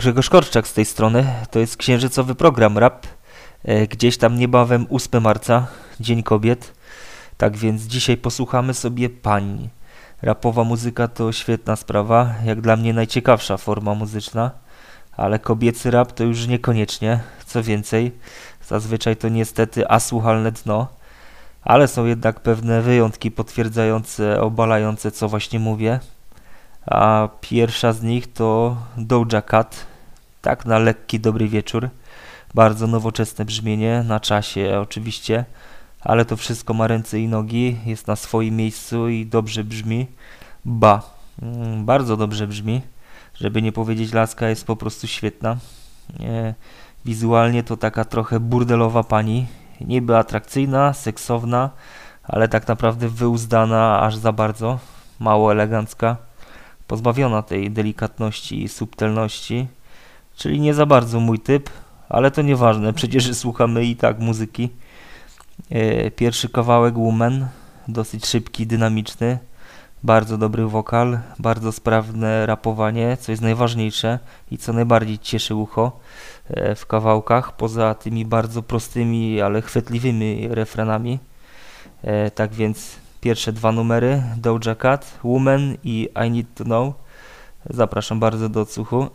Grzegorz Korczak z tej strony. To jest księżycowy program rap. E, gdzieś tam niebawem 8 marca, Dzień Kobiet. Tak więc dzisiaj posłuchamy sobie pań. Rapowa muzyka to świetna sprawa, jak dla mnie najciekawsza forma muzyczna, ale kobiecy rap to już niekoniecznie. Co więcej, zazwyczaj to niestety asłuchalne dno, ale są jednak pewne wyjątki potwierdzające, obalające, co właśnie mówię a pierwsza z nich to Doja Cat, tak na lekki, dobry wieczór. Bardzo nowoczesne brzmienie, na czasie oczywiście, ale to wszystko ma ręce i nogi, jest na swoim miejscu i dobrze brzmi. Ba, mm, bardzo dobrze brzmi, żeby nie powiedzieć laska jest po prostu świetna. Wizualnie to taka trochę burdelowa pani, niby atrakcyjna, seksowna, ale tak naprawdę wyuzdana aż za bardzo, mało elegancka pozbawiona tej delikatności i subtelności, czyli nie za bardzo mój typ, ale to nieważne, przecież słuchamy i tak muzyki. E, pierwszy kawałek Woman, dosyć szybki, dynamiczny, bardzo dobry wokal, bardzo sprawne rapowanie, co jest najważniejsze i co najbardziej cieszy ucho e, w kawałkach, poza tymi bardzo prostymi, ale chwytliwymi refrenami. E, tak więc Pierwsze dwa numery Doja Cat, Woman i I Need to Know. Zapraszam bardzo do odsłuchu.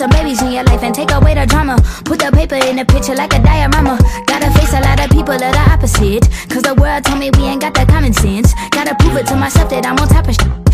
some babies in your life and take away the drama. Put the paper in the picture like a diorama. Gotta face a lot of people of the opposite. Cause the world told me we ain't got that common sense. Gotta prove it to myself that I'm on top of shit.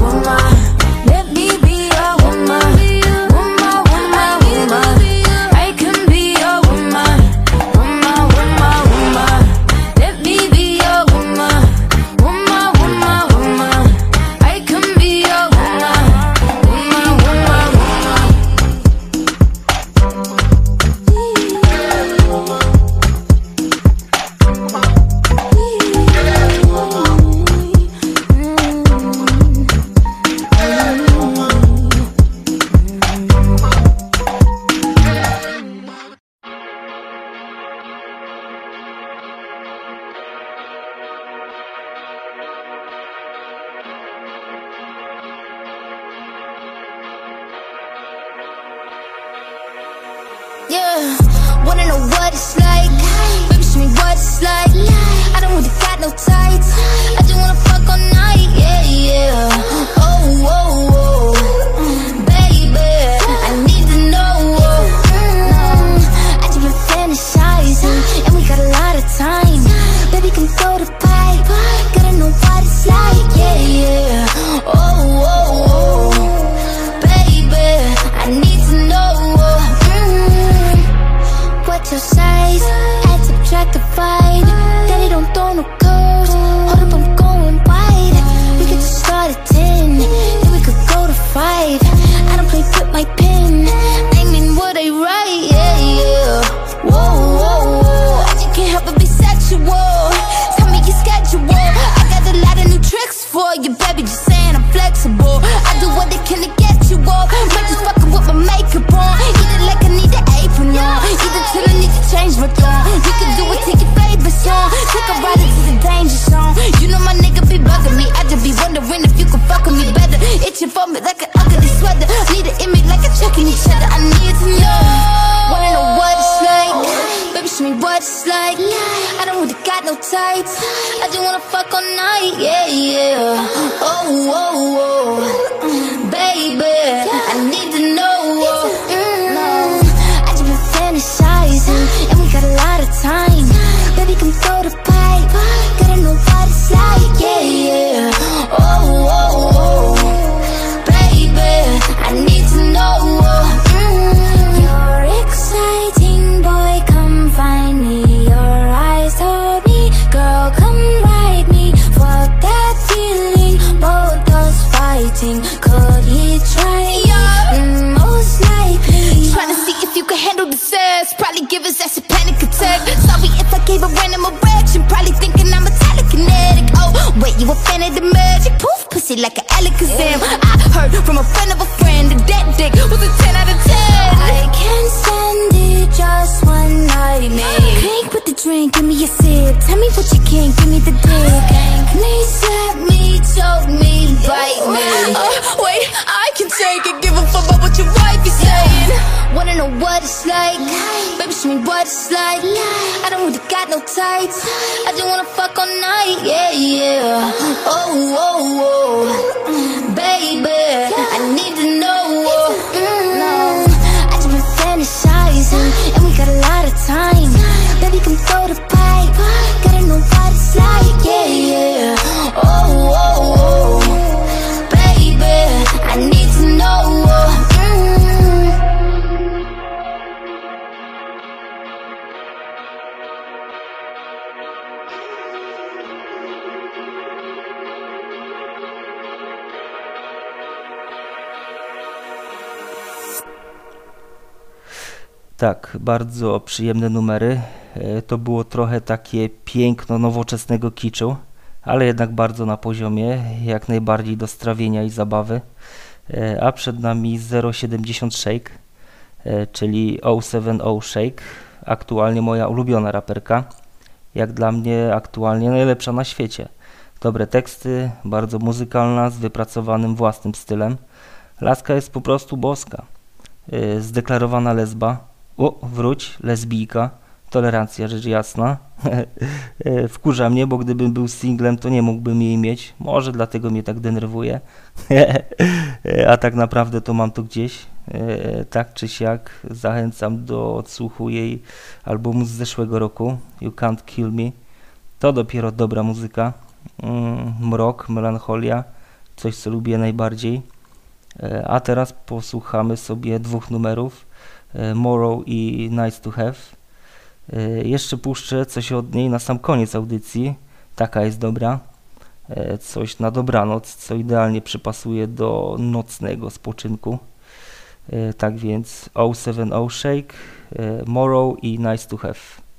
Woman, let me be a woman. show me what it's like. I don't really got no tights. I just wanna fuck all night, yeah, yeah. Oh, oh, oh, baby. Tak, bardzo przyjemne numery. E, to było trochę takie piękno nowoczesnego kiczu, ale jednak bardzo na poziomie, jak najbardziej do strawienia i zabawy. E, a przed nami 070 Shake, e, czyli 070 Shake, aktualnie moja ulubiona raperka. Jak dla mnie aktualnie najlepsza na świecie. Dobre teksty, bardzo muzykalna, z wypracowanym własnym stylem. Laska jest po prostu boska. Zdeklarowana lesba, o, wróć, lesbijka, tolerancja, rzecz jasna. Wkurza mnie, bo gdybym był singlem, to nie mógłbym jej mieć. Może dlatego mnie tak denerwuje. A tak naprawdę to mam to gdzieś. Tak czy siak zachęcam do odsłuchu jej albumu z zeszłego roku You Can't Kill Me. To dopiero dobra muzyka. Mm, mrok, melancholia, coś co lubię najbardziej. E, a teraz posłuchamy sobie dwóch numerów. E, morrow i Nice to Have. E, jeszcze puszczę coś od niej na sam koniec audycji. Taka jest dobra. E, coś na dobranoc, co idealnie przypasuje do nocnego spoczynku. Tak więc 070 Shake, Morrow i Nice to Have.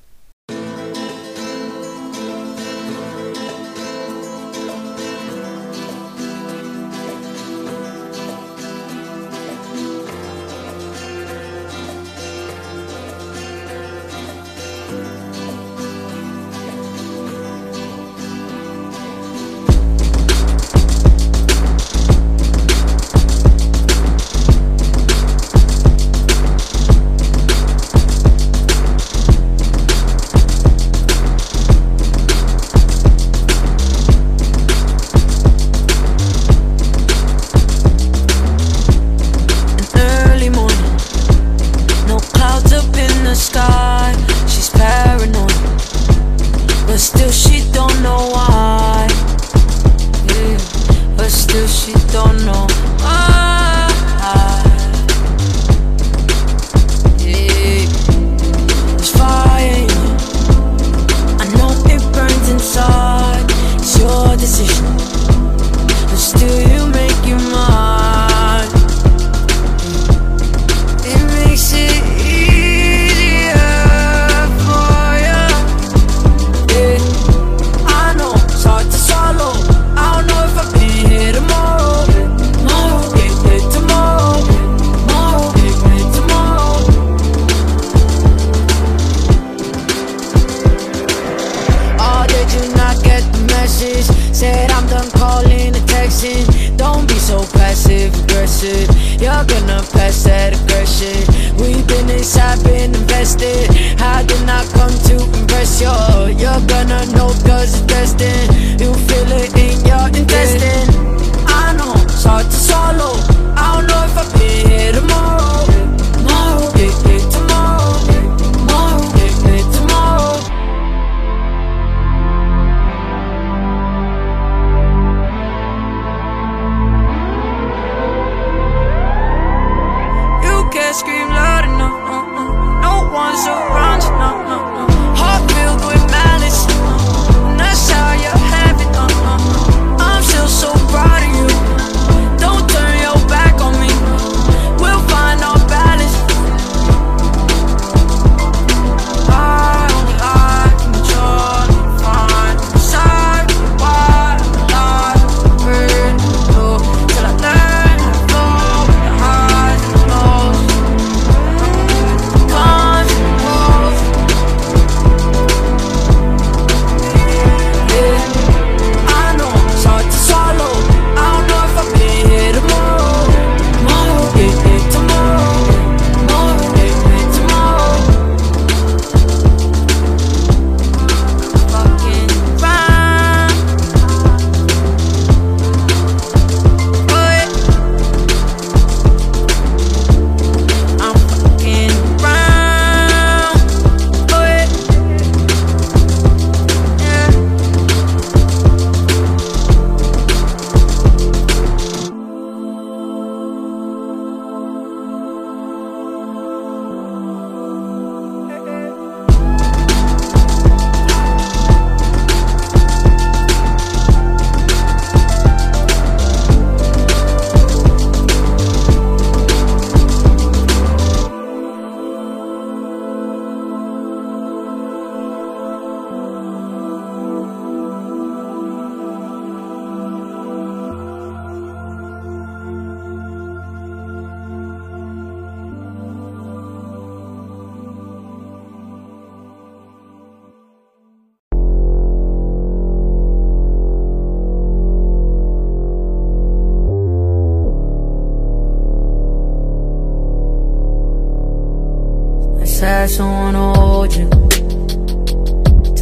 I said someone to hold you.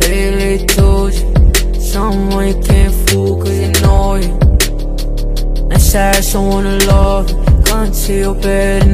You they told you. Someone you can't fool cause you know you. I said someone to love you. Can't see your bed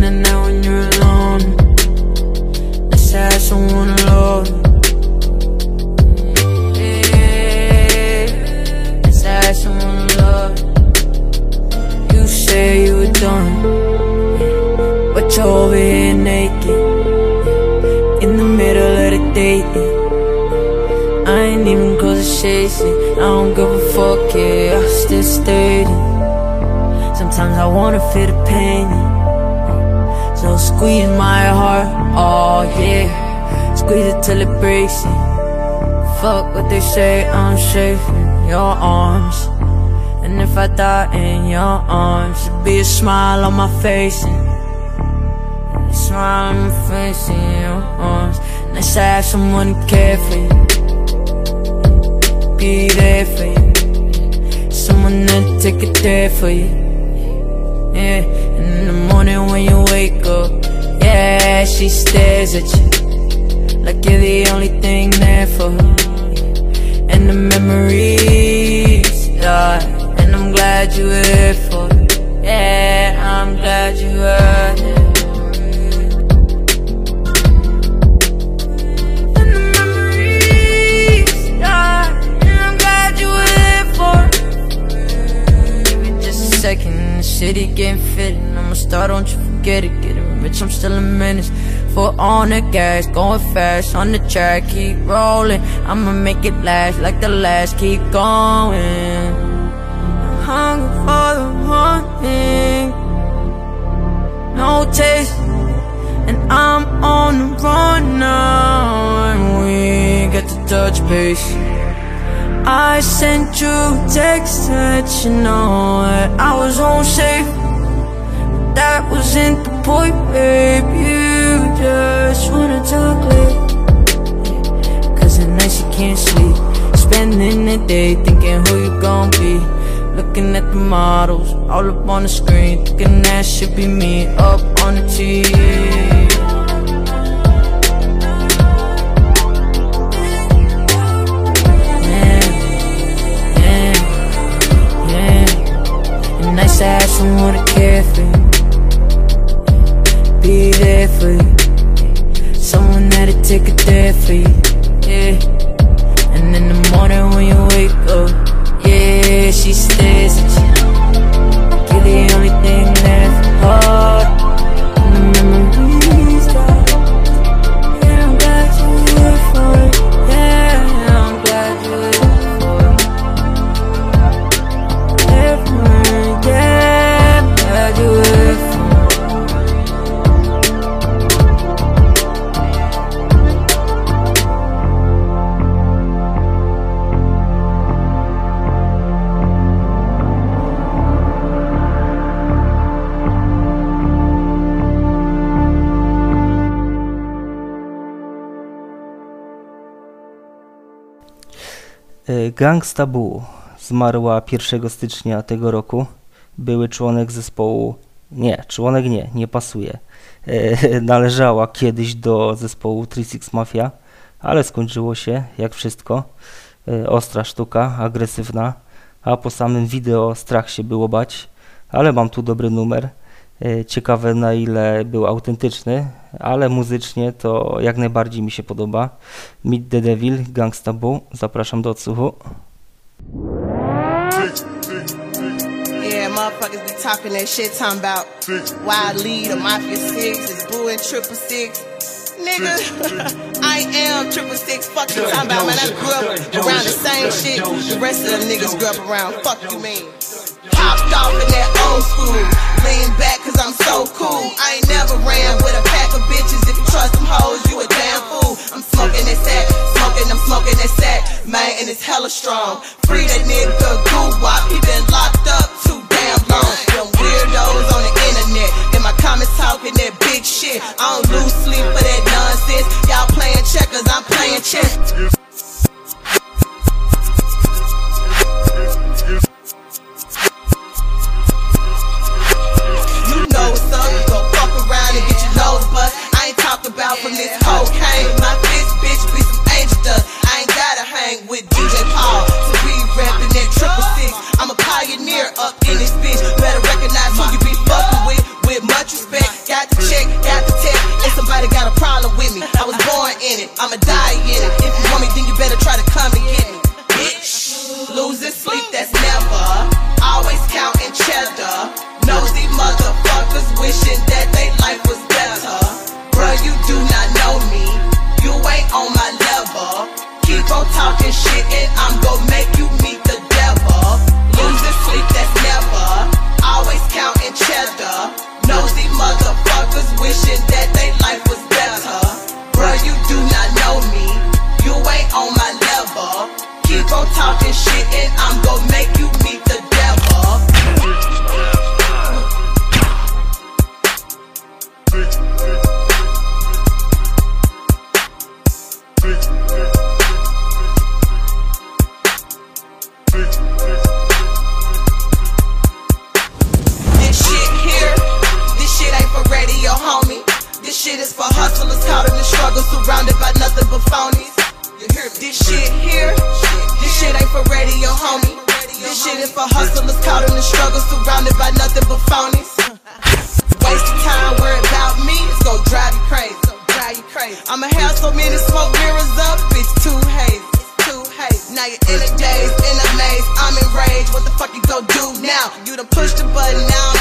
say, I'm safe in your arms. And if I die in your arms, it'll be a smile on my face. And a smile on my face in your arms. Nice to have someone to care for you. Be there for you. Someone that take it there for you. Yeah, and in the morning when you wake up, yeah, she stares at you. Like you're the only thing there for her. And the memories die. And I'm glad you were here for it. Yeah, I'm glad you were. And. And here second, the city getting fitted. I'ma start, don't you forget it. Getting rich, I'm still a menace. Foot on the gas, going fast on the track, keep rolling. I'ma make it last like the last, keep going. I'm hungry for the thing, no taste, and I'm on the run now, and we got to touch base. I sent you a text that you know that I was home safe. That wasn't the point, babe. Just wanna talk late. Cause at night you can't sleep. Spending the day thinking who you gon' be. Looking at the models, all up on the screen, thinking that should be me up on the TV. Nice to to care for you Be there for you take a day for Gangsta Boo zmarła 1 stycznia tego roku. Były członek zespołu. Nie, członek nie, nie pasuje. E, Należała kiedyś do zespołu 36 Mafia, ale skończyło się jak wszystko. E, Ostra sztuka, agresywna, a po samym wideo strach się było bać, ale mam tu dobry numer. E, Ciekawe na ile był autentyczny, ale muzycznie to jak najbardziej mi się podoba. Meet the Devil, Gangsta Boo. Zapraszam do odsłuchu. Motherfuckers be talking that shit, talking about why I lead a Mafia 6 is Boo and Triple Six. Nigga, I am Triple Six. Fuck you talking about, man. I grew up around the same shit the rest of them niggas grew up around. Fuck you mean? Off in that old school. Lean back cause I'm so cool. I ain't never ran with a pack of bitches. If you trust them hoes, you a damn fool. I'm smoking that sack, smoking, I'm smoking that sack. Man, and it's hella strong. Free that nigga goo wop. He been locked up too damn long. Them weirdos on the internet. In my comments talking that big shit. I don't lose sleep for that nonsense. Y'all playing checkers, I'm playing chess. You done pushed the button, now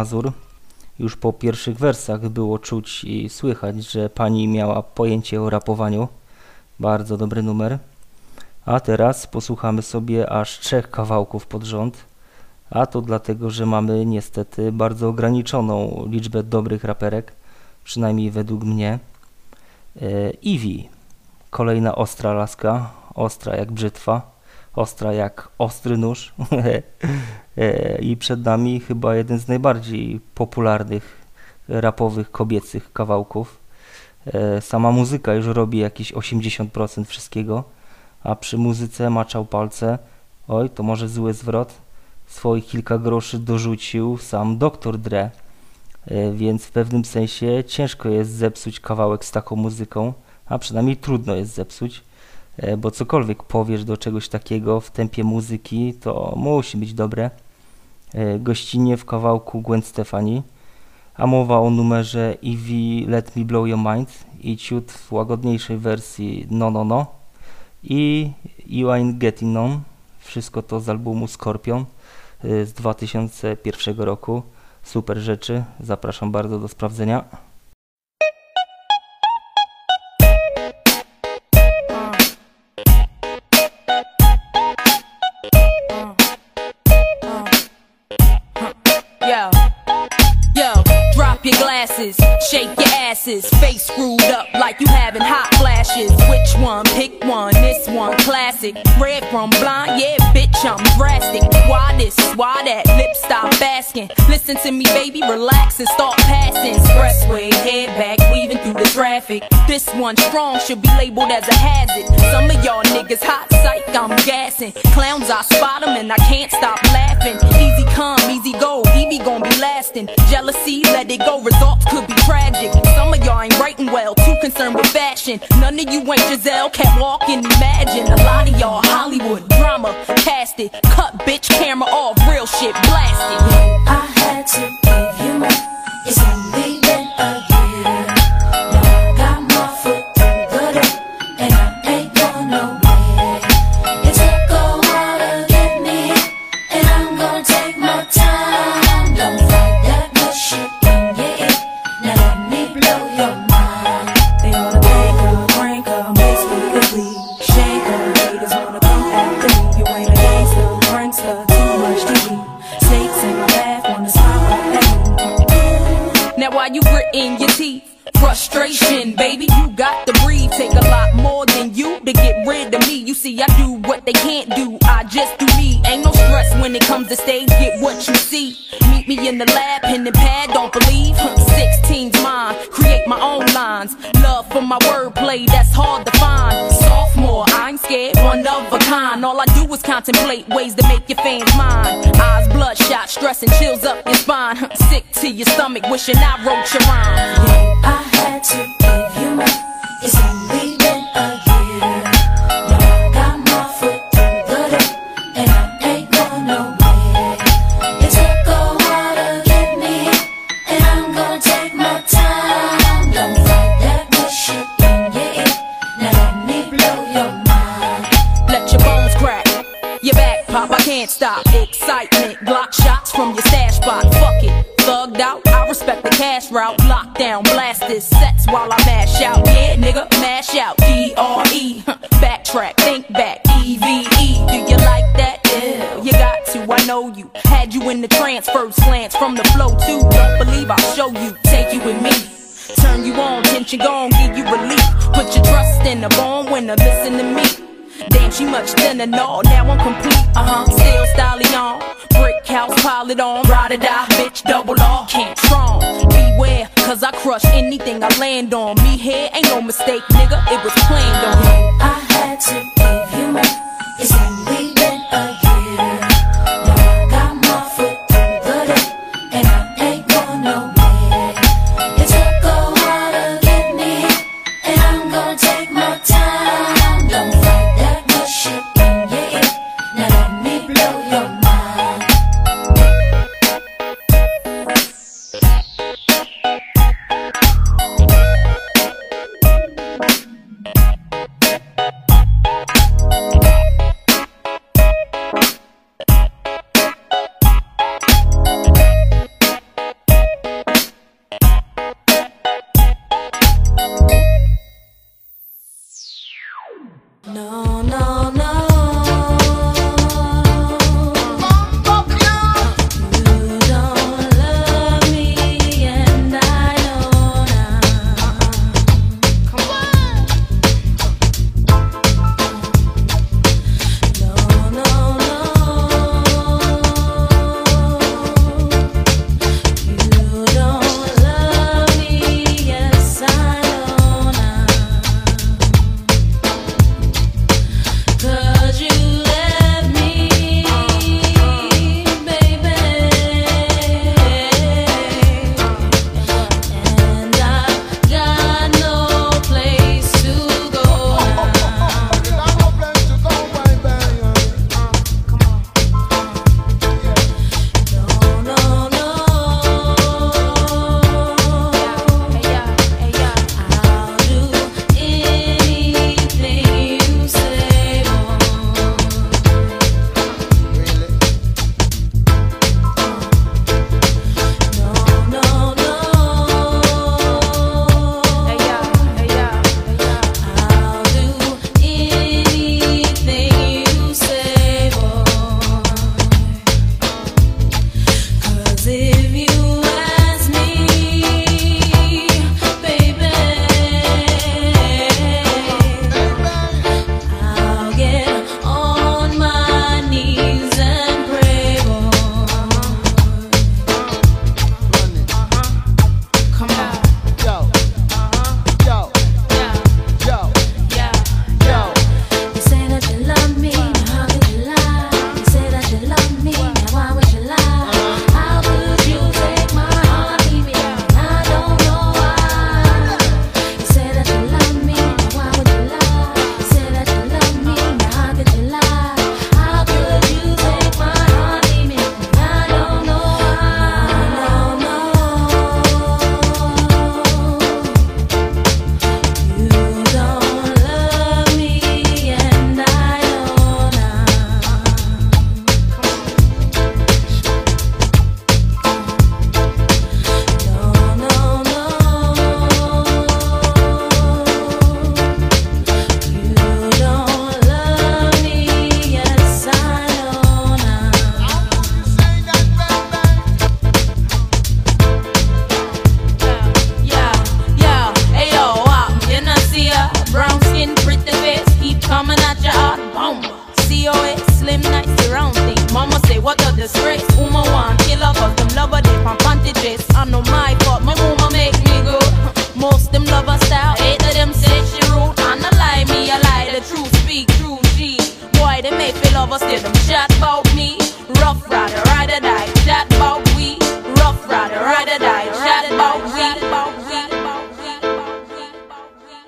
Pazur. Już po pierwszych wersach było czuć i słychać, że pani miała pojęcie o rapowaniu. Bardzo dobry numer. A teraz posłuchamy sobie aż trzech kawałków pod rząd. A to dlatego, że mamy niestety bardzo ograniczoną liczbę dobrych raperek, przynajmniej według mnie. E, Eevee, kolejna ostra laska, ostra jak brzytwa, ostra jak ostry nóż. E, I przed nami chyba jeden z najbardziej popularnych rapowych kobiecych kawałków. E, sama muzyka już robi jakieś 80% wszystkiego, a przy muzyce maczał palce. Oj, to może zły zwrot. Swoich kilka groszy dorzucił sam Dr. Dre, e, więc w pewnym sensie ciężko jest zepsuć kawałek z taką muzyką, a przynajmniej trudno jest zepsuć, bo cokolwiek powiesz do czegoś takiego w tempie muzyki, to musi być dobre. Gościnnie w kawałku Gwen Stefani a mowa o numerze Eevee Let Me Blow Your Mind i ciut w łagodniejszej wersji No No No i You Ain't Getting None. Wszystko to z albumu Scorpion y, z 2001 roku. Super rzeczy, zapraszam bardzo do sprawdzenia. Glasses, shake your asses, face screwed up like you having hot flashes. Which one? Pick one. This one classic. Red from blind, yeah, bitch, I'm drastic. Why this? Why that? Lip stop asking. Listen to me, baby, relax and start passing. Expressway, head back, weaving through the traffic. This one strong should be labeled as a hazard. Some of y'all niggas hot psych, I'm gassing. Clowns, I spot them and I can't stop laughing. Easy come, easy go, Evie gon' be lasting. Jealousy, let it go could be tragic. Some of y'all ain't writing well, too concerned with fashion. None of you ain't Giselle, can't walk and imagine. A lot of y'all Hollywood drama, cast it, cut bitch camera off, real shit blasted. I had to give you my, it's only been a contemplate ways to make your fans mine. Eyes bloodshot, stress and chills up your spine. Sick to your stomach, wishing I wrote your rhyme. Yeah, I had to feel lovers them chat about me. Rough rider, ride or die, chat about we. Rough rider, ride or die, chat about we.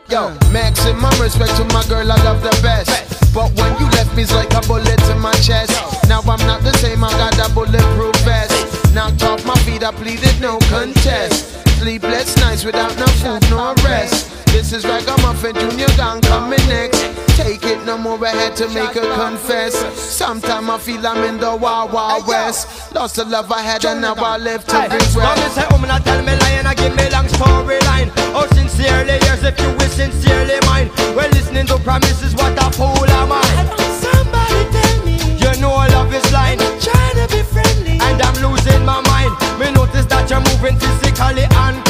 Yo, maximum respect to my girl, I love the best. But when you left me, it's like a bullet in my chest. Now I'm not the same, I got that bulletproof vest. Knocked off my feet, I pleaded no contest. Sleepless nights without no food, no rest. This is Ragamuffin Junior Gang coming next. Take it no more, I had to make her confess. Sometime I feel I'm in the Wild Wild West. Lost the love I had and now I live to Now oh, me regret. say, woman, I tell me lie and I give me long storyline. Oh, sincerely, yes, if you will sincerely mine. Well, listening to promises, what a fool am I. Somebody tell me, you know love is blind. trying to be friendly, and I'm losing my mind. Me notice that you're moving physically and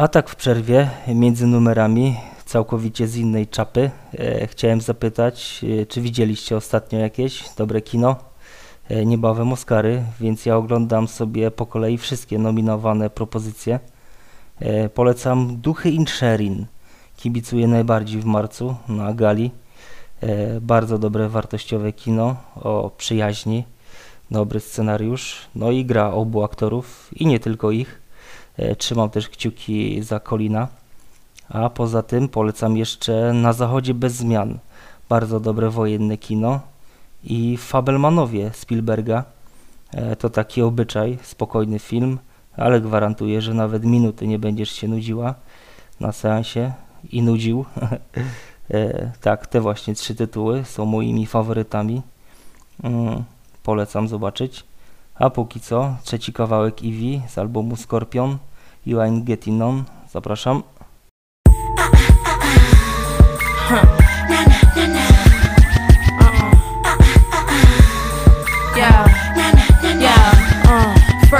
A tak w przerwie między numerami, całkowicie z innej czapy, e, chciałem zapytać, e, czy widzieliście ostatnio jakieś dobre kino? E, niebawem Oscary, więc ja oglądam sobie po kolei wszystkie nominowane propozycje. E, polecam Duchy Insherin. Kibicuję najbardziej w marcu na gali. E, bardzo dobre, wartościowe kino o przyjaźni, dobry scenariusz, no i gra obu aktorów i nie tylko ich. E, Trzymam też kciuki za Colina. A poza tym polecam jeszcze Na Zachodzie bez zmian. Bardzo dobre wojenne kino. I Fabelmanowie Spielberga. E, To taki obyczaj, spokojny film, ale gwarantuję, że nawet minuty nie będziesz się nudziła na seansie i nudził. E, tak, te właśnie trzy tytuły są moimi faworytami. Mm, polecam zobaczyć. A póki co, trzeci kawałek Eevee z albumu Scorpion, You Ain't Getting On. Zapraszam.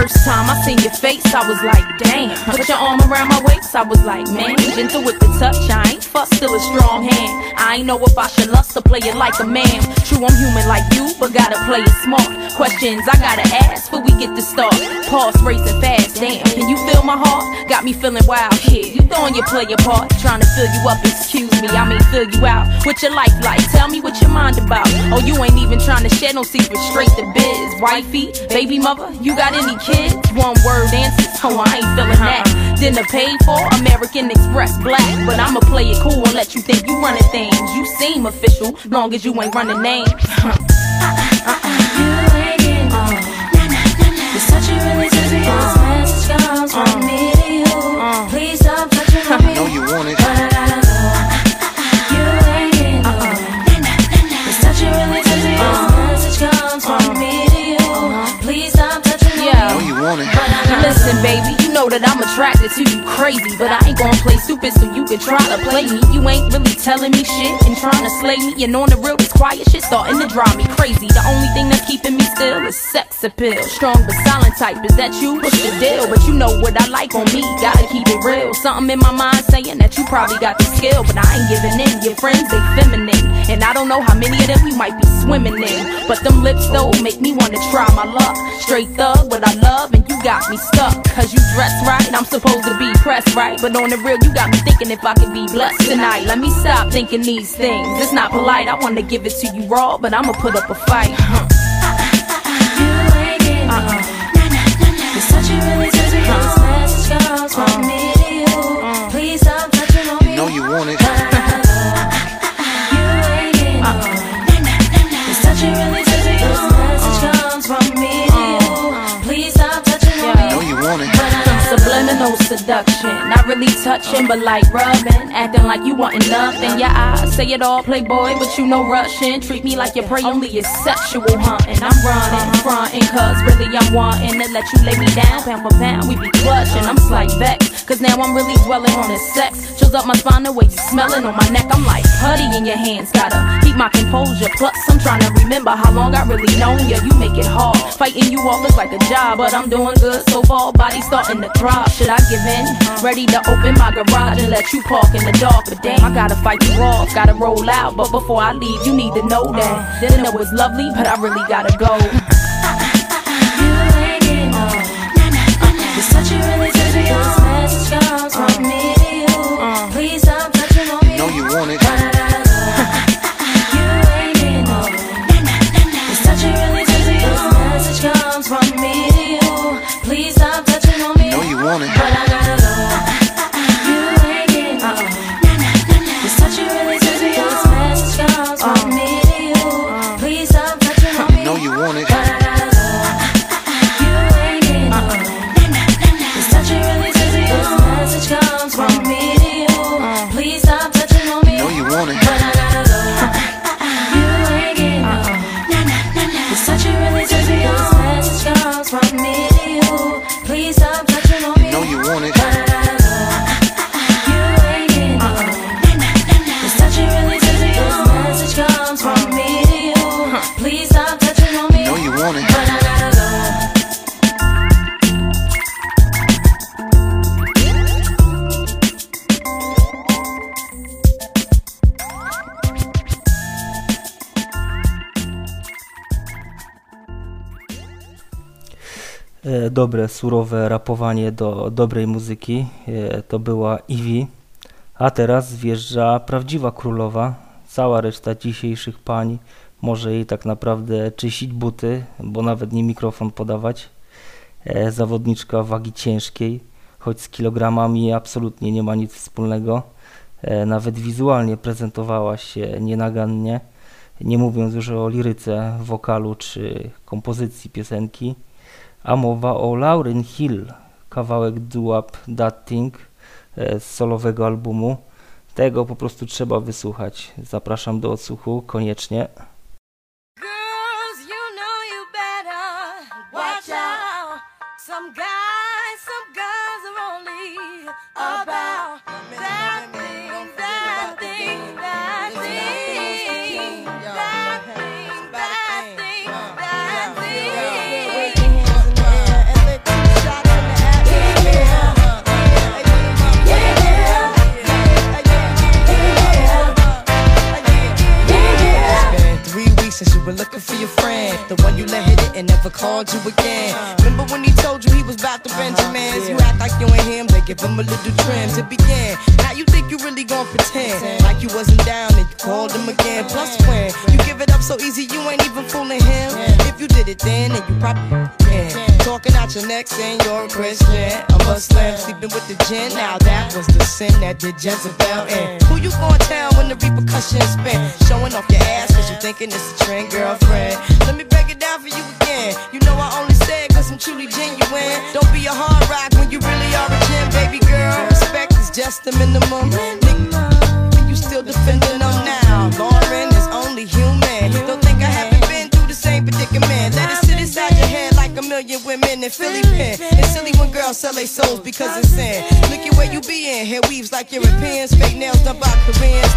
First time I seen your face, I was like, damn. Put your arm around my waist, I was like, man. Gentle with the touch, I ain't fuss, still a strong hand. I ain't know if I should lust or play it like a man. True, I'm human like you, but gotta play it smart. Questions I gotta ask before we get to start. Pulse racing fast, damn. Can you feel my heart? Got me feeling wild here. You throwing your player part, trying to fill you up, excuse me. I mean, fill you out. With your life like, tell me what your mind about. Oh, you ain't even trying to share no secrets, straight to biz. Wifey, baby mother, you got any kids? One word answers, oh, I ain't feeling that. Uh-huh. Dinner paid for, American Express black. But I'ma play it cool and let you think you running things. You seem official, long as you ain't running names. Uh-uh. You ain't getting uh-uh. on. You're such a really serious message comes from me Listen, baby, you know that I'm attracted to you crazy, but I ain't gonna play stupid so you can try to play me. You ain't really telling me shit and trying to slay me. And on the real, this quiet shit starting to drive me crazy. The only thing that's keeping me still is sex appeal. Strong but silent type, is that you? What's the deal? But you know what I like on me, gotta keep it real. Something in my mind saying that you probably got the skill, but I ain't giving in. Your friends, they feminine. And I don't know how many of them we might be swimming in. But them lips though make me wanna try my luck. Straight thug, what I love, and you got me stuck. Cause you dress right, I'm supposed to be pressed right. But on the real, you got me thinking if I could be blessed tonight. Let me stop thinking these things. It's not polite, I wanna give it to you raw, but I'ma put up a fight. Huh. You ain't getting on. You're Seduction, not really touching, but like rubbing, acting like you wantin' nothing. Your eyes say it all, playboy, but you know rushing. Treat me like your prey, only is sexual hunting. I'm running, frontin', cause really I'm wanting to let you lay me down, pound for pound. We be clutching, I'm slight vexed, cause now I'm really dwelling on this sex. Chills up my spine, the way you smelling on my neck. I'm like putty in your hands, gotta keep my composure. Plus, I'm trying to remember how long I really known you. You make it hard, fighting you off looks like a job, but I'm doing good so far. Body starting to throb. Should I Ready to open my garage and let you park in the dark, but damn, I gotta fight you off, gotta roll out. But before I leave, you need to know that dinner was lovely, but I really gotta go. Dobre, surowe rapowanie do dobrej muzyki. E, to była Ivy. A teraz wjeżdża prawdziwa królowa. Cała reszta dzisiejszych pań może jej tak naprawdę czyścić buty, bo nawet nie mikrofon podawać. E, zawodniczka wagi ciężkiej, choć z kilogramami absolutnie nie ma nic wspólnego. E, nawet wizualnie prezentowała się nienagannie, nie mówiąc już o liryce, wokalu czy kompozycji piosenki. A mowa o Lauryn Hill, kawałek Duap That Thing e, z solowego albumu. Tego po prostu trzeba wysłuchać. Zapraszam do odsłuchu koniecznie. Were looking for your friend. The one you let hit it and never called you again. Remember when he told you he was about to Benjamins? You act like you ain't him, they give him a little trim to begin. Now you think you really gon' pretend like you wasn't down and you called him again. Plus when you give it up so easy, you ain't even fooling him. If you did it then, then you probably can. Talking out your neck saying you're a Christian, a Muslim, sleeping with the gin. Now that was the sin that did Jezebel in. Who you gonna tell when the repercussions spin? Showing off your ass cause you thinking it's a trend, girlfriend. Let me break it down for you again. You know I only said cause I'm truly genuine. Don't be a hard rock when you really are a gem, baby girl. Just the minimum. Nigga, you still defending them now. Lauryn is only human. Don't think I haven't been through the same predicament. Let it sit inside your head like a million women in Philly pen. It's silly when girls sell their souls because it's sin. Look at where you be in. Hair weaves like Europeans. Fake nails done by Koreans.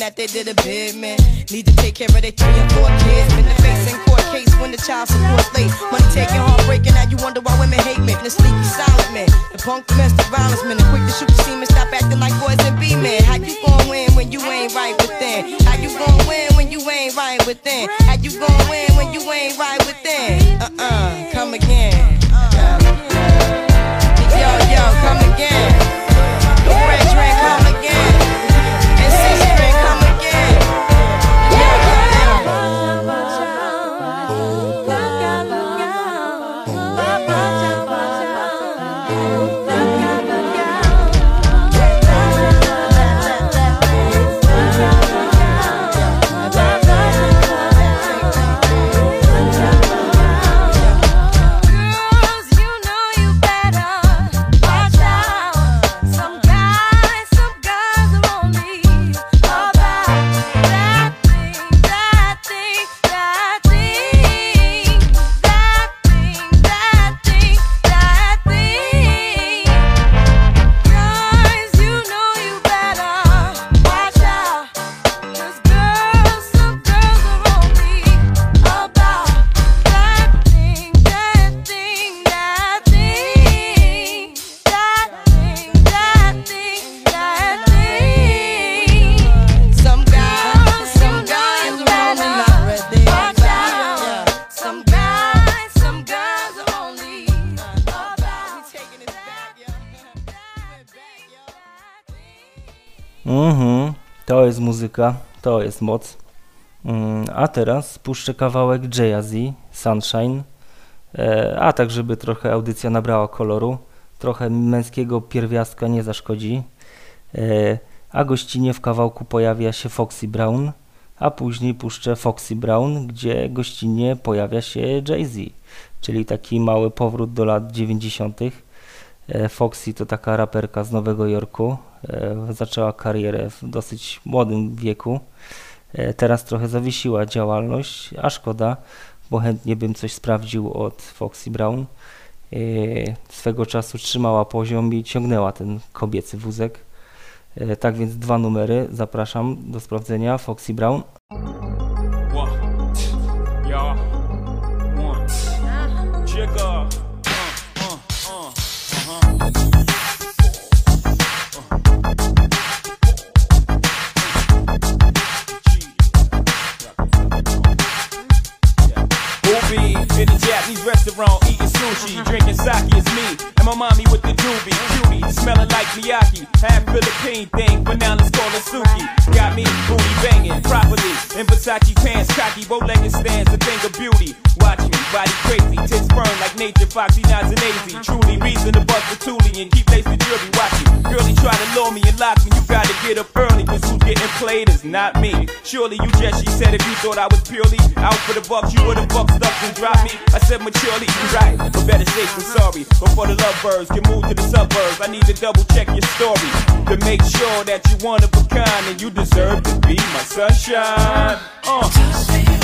That they did a bid, man. Need to take care of their three and four kids. Been the face in court case when the child support late. Money taking, heartbreaking. Now you wonder why women hate me. The sneaky silent man, the punk domestic violence man, the quick to shoot the semen. Stop acting like boys and be men. How you gon' win when you ain't right within? How you gon' win when you ain't right within? Muzyka, to jest moc. Mm, a teraz puszczę kawałek Jay-Z, Sunshine. E, a tak, żeby trochę audycja nabrała koloru. Trochę męskiego pierwiastka nie zaszkodzi. E, a gościnie w kawałku pojawia się Foxy Brown, a później puszczę Foxy Brown, gdzie gościnnie pojawia się Jay-Z. czyli taki mały powrót do lat 90. E, Foxy to taka raperka z Nowego Jorku. E, Zaczęła karierę w dosyć młodym wieku. E, Teraz trochę zawiesiła działalność, a szkoda, bo chętnie bym coś sprawdził od Foxy Brown. E, Swego czasu trzymała poziom i ciągnęła ten kobiecy wózek. Tak więc dwa numery zapraszam do sprawdzenia. Foxy Brown restaurant, eating sushi, drinking sake is me, and my mommy with the doobie, cutie, smelling like Miyake, half Philippine thing, but now let's call it Suki. Got me booty banging properly, in Versace pants, cocky, bow-legged stands, a thing of beauty. Watch me, body crazy, tits firm like nature, foxy, nods and lazy. Truly reason to bust the toolie and keep lace the jewelry. Watch me, girlie try to lure me and lock me, you gotta get up early, cause who's getting played is not me. Surely you just, she said, if you thought I was purely out for the bucks, you would've bucked up and dropped me. I said maturely, you right, but better safe than sorry. Before the lovebirds can move to the suburbs, I need to double check your story to make sure that you one of a kind and you deserve to be my sunshine. Uh.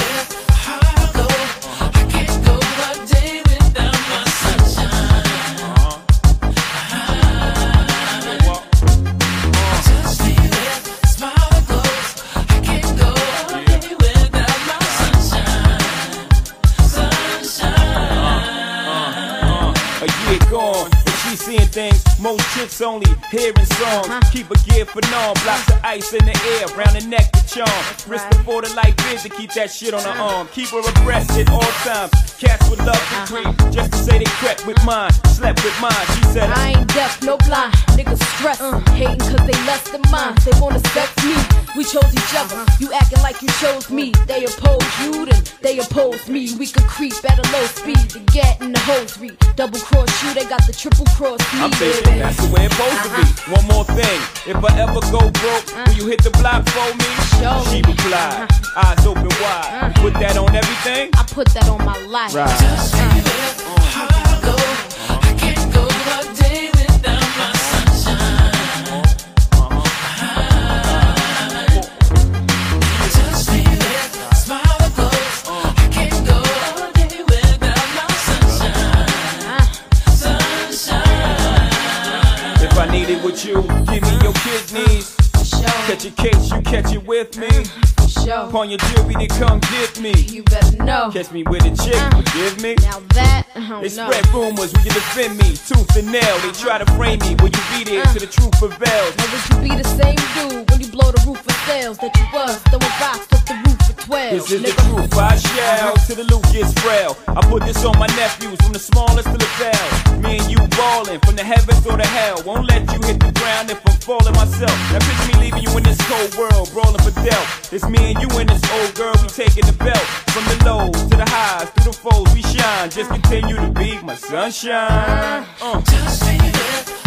Most chicks only hearing songs. Keep a gear for norm, blocks of ice in the air, round the neck to charm. Wrist before the light vid to keep that shit on her arm. Keep her abreast at all times. Cats would love to uh-huh. creep, just to say they crept with uh-huh. mine, slept with mine. She said, I ain't deaf, no blind. Niggas stress, uh. hating cause they less than mine. They wanna sex me. We chose each other. Uh-huh. You acting like you chose me. They oppose you, then they oppose me. We could creep at a low speed to get in the hosiery. Double cross you, they got the triple cross me. I'm thinking that's the way it's supposed to be. Uh-huh. One more thing, if I ever go broke, uh-huh. will you hit the block for me? Sure. She replied, uh-huh. eyes open wide. Put that on everything. I put that on my life. Right. With me. Mm, Show. Upon your jewelry, then come get me. You better know. Catch me with a chick, mm. forgive me. Now that, don't They know. spread rumors, will you defend me? Tooth and nail, they try to frame me. Will you be there mm. till the truth prevails? Now would you be the same dude when you blow the roof of sales that you was throwing rocks off the roof 12? This is the nigga. truth, I shall till the loot gets frail. I put this on my nephews, from the smallest to the bell. Me and you ballin' from the heavens or the hell. Won't let you hit the ground if I'm falling myself. Now picture me leaving you in this cold world, brawling for death. It's me and you and this old girl, we taking the belt. From the lows to the highs, through the foes, we shine. Just continue to be my sunshine. Uh. That's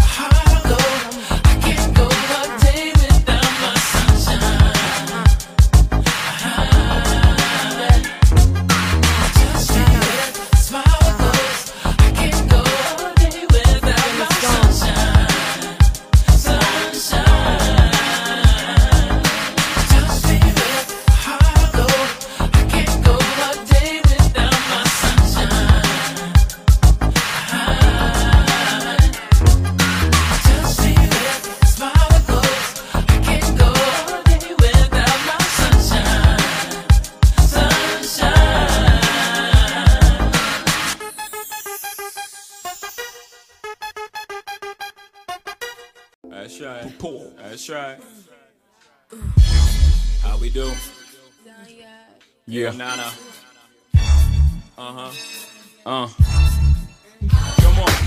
That's right. How we do? Yeah. Nana. Uh huh. Uh.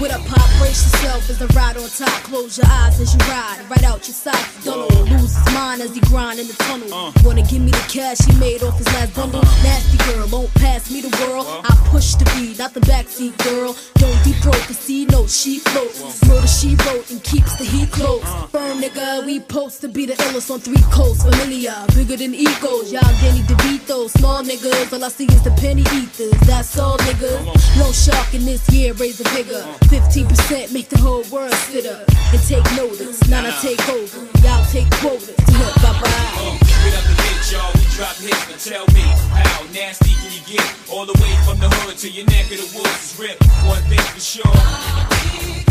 With a pop, brace yourself as the ride on top. Close your eyes as you ride, right out your sight. Don't lose his mine as he grind in the tunnel. Uh. Wanna give me the cash he made off his last bundle? Uh-huh. Nasty girl, won't pass me the world. I push the beat, not the backseat girl. Don't deep throat the sea notes, she floats. Murder she wrote and keeps the heat close. Uh. Firm nigga, we post to be the illest on three coasts. Familiar, bigger than egos. Y'all Danny DeVito, small niggas. All I see is the penny ethers. That's all niggas. No shark in this year, raise the bigger. 15% make the whole world sit up and take notice. Now I take over. Y'all take quotas. Bye bye. Uh, Straight up the hit, y'all, we drop hits. Now tell me, how nasty can you get? All the way from the hood to your neck of the woods is ripped. One thing for sure.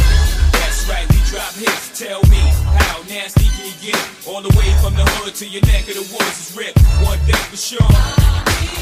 That's right, we drop hits. Tell me, how nasty can you get? All the way from the hood to your neck of the woods is ripped. One thing for sure.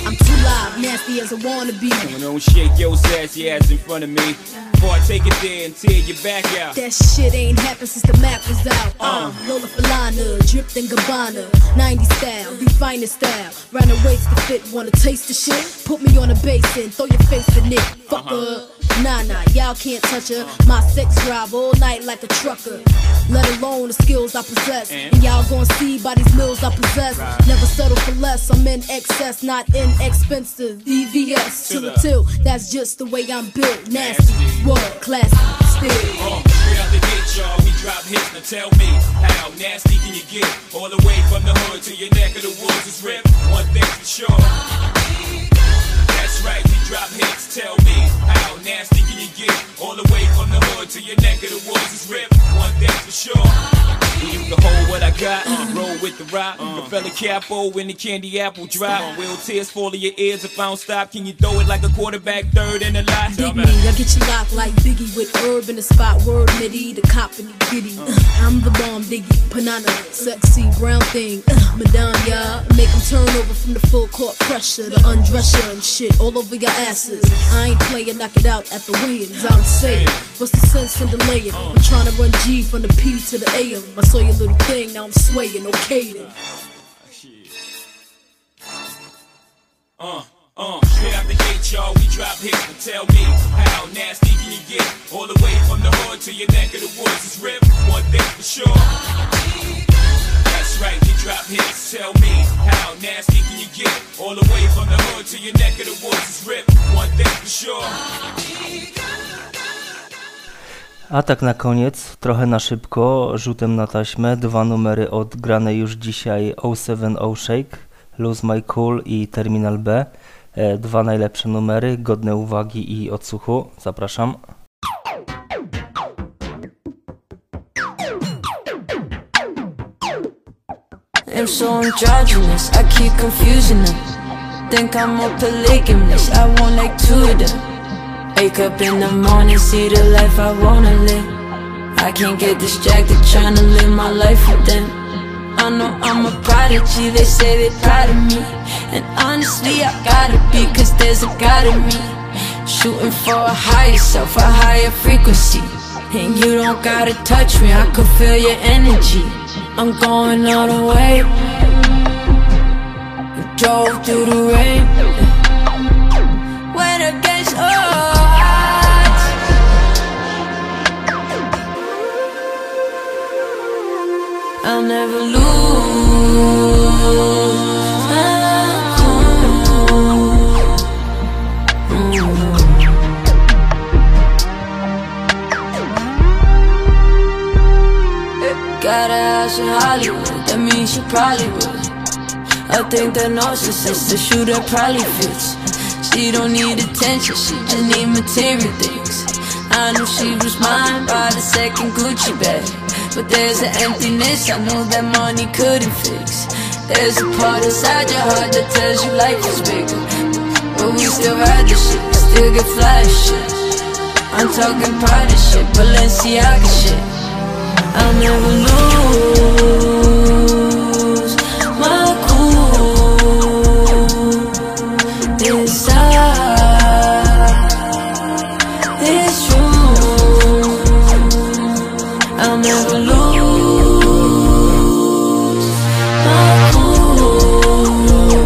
I'm too live, nasty as I wanna be. You don't shake your sassy ass in front of me. Before I take it there and tear your back out. That shit ain't happened since the map was out. Uh, Lola Falana, dripped in Gabbana, 90 style, the style. Round the waist to fit, wanna taste the shit? Put me on a basin, throw your face in it. Fuck up. Nah, nah, y'all can't touch her. My sex drive all night like a trucker. Let alone the skills I possess. And y'all gon' see by these mills I possess. Never settle for less. I'm in excess, not inexpensive. EVS to the till. That's just the way I'm built. Nasty, world class, still. Uh, straight out the gate, y'all, we drop hits. Now tell me, how nasty can you get? All the way from the hood to your neck of the woods is ripped. One thing for sure. That's right, we drop hits. Tell me, how nasty can you get? All the way from the hood to your neck of the woods is ripped. One thing for sure. You can hold what I got, roll with the rock. The fella capo when the candy apple drop. Will tears fall in your ears if I don't stop? Can you throw it like a quarterback third in the lot? Dig me, I get you locked like Biggie with herb in the spot. Word midi, the cop and the giddy. Uh, I'm the bomb, Diggy, Panana, sexy brown thing. Uh, Madame, y'all. Make 'em turn over from the full court pressure. The undress you and shit all over your asses. I ain't playing, knock it out at the wins. I'm saying, what's the sense in delaying? I'm trying to run G from the P to the AM. I saw your little thing, now I'm swaying, okay then. Uh, uh, straight out the gate, y'all, we drop hits. But tell me, how nasty can you get? All the way from the hood to your neck of the woods is ripped. One thing for sure. That's right, we drop hits. Tell me, how nasty can you get? All the way from the hood to your neck of the woods is ripped. One thing for sure. A tak na koniec, trochę na szybko, rzutem na taśmę, dwa numery odgrane już dzisiaj 070 Shake, Lose My Cool i Terminal B. E, Dwa najlepsze numery, godne uwagi i odsłuchu. Zapraszam. I'm so androgynous, I keep confusing them. Think I'm more polygamous, I want like two of them. Wake up in the morning, see the life I wanna live. I can't get distracted trying to live my life with them. I know I'm a prodigy, they say they proud of me. And honestly, I gotta be, cause there's a God in me. Shooting for a higher self, a higher frequency. And you don't gotta touch me, I can feel your energy. I'm going all the way. Drove through the rain. It gets hot, I'll never lose. Got a house in Hollywood, that means she probably would. I think that narcissist, the shooter probably fits. She don't need attention, she just need material things. I knew she was mine by the second Gucci bag. But there's an emptiness I know that money couldn't fix. There's a part inside your heart that tells you life is bigger. But we still ride the shit, still get fly as shit. I'm talking pride shit, Balenciaga shit. I'll never lose my cool this room. I'll never lose my cool.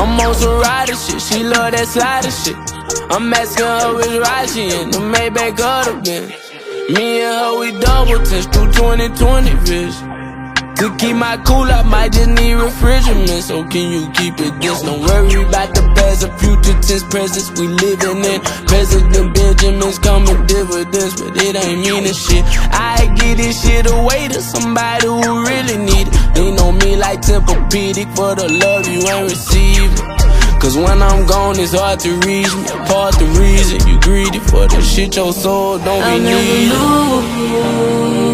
I'm on some rider shit, she love that slider shit. I'm asking her which ride she in, the Maybach the Benz. Me and her, we double tense through 2020 vision. To keep my cool, I might just need refrigerant. So can you keep it this? Don't worry about the past, or future tense, presence we living in. President Benjamin's coming dividends, but it ain't meaning shit. I give this shit away to somebody who really need it. Lean on me like Tempur-Pedic for the love you ain't receiving. Cause when I'm gone, it's hard to reach me. Part the reason you greedy for the shit your soul don't be needing.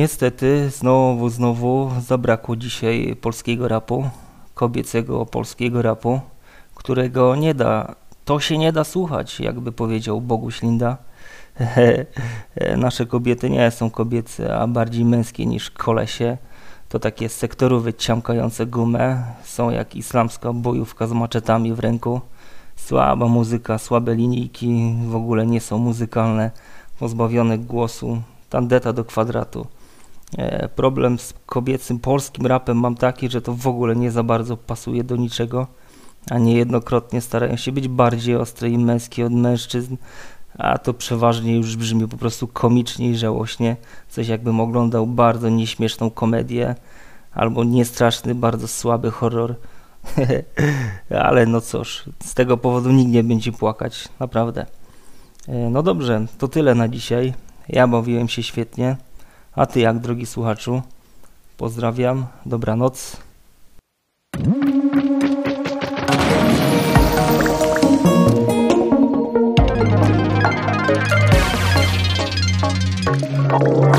Niestety znowu, znowu zabrakło dzisiaj polskiego rapu, kobiecego polskiego rapu, którego nie da, to się nie da słuchać, jakby powiedział Boguś Linda. Nasze kobiety nie są kobiece, a bardziej męskie niż kolesie. To takie sektorowe ciamkające gumę, są jak islamska bojówka z maczetami w ręku. Słaba muzyka, słabe linijki, w ogóle nie są muzykalne, pozbawione głosu, tandeta do kwadratu. E, problem z kobiecym polskim rapem mam taki, że to w ogóle nie za bardzo pasuje do niczego, a niejednokrotnie starają się być bardziej ostre i męskie od mężczyzn, a to przeważnie już brzmi po prostu komicznie i żałośnie, coś jakbym oglądał bardzo nieśmieszną komedię albo niestraszny, bardzo słaby horror. Ale no cóż, z tego powodu nikt nie będzie płakać, naprawdę. E, no dobrze, to tyle na dzisiaj. Ja bawiłem się świetnie. A ty jak, drogi słuchaczu? Pozdrawiam, dobranoc. Radio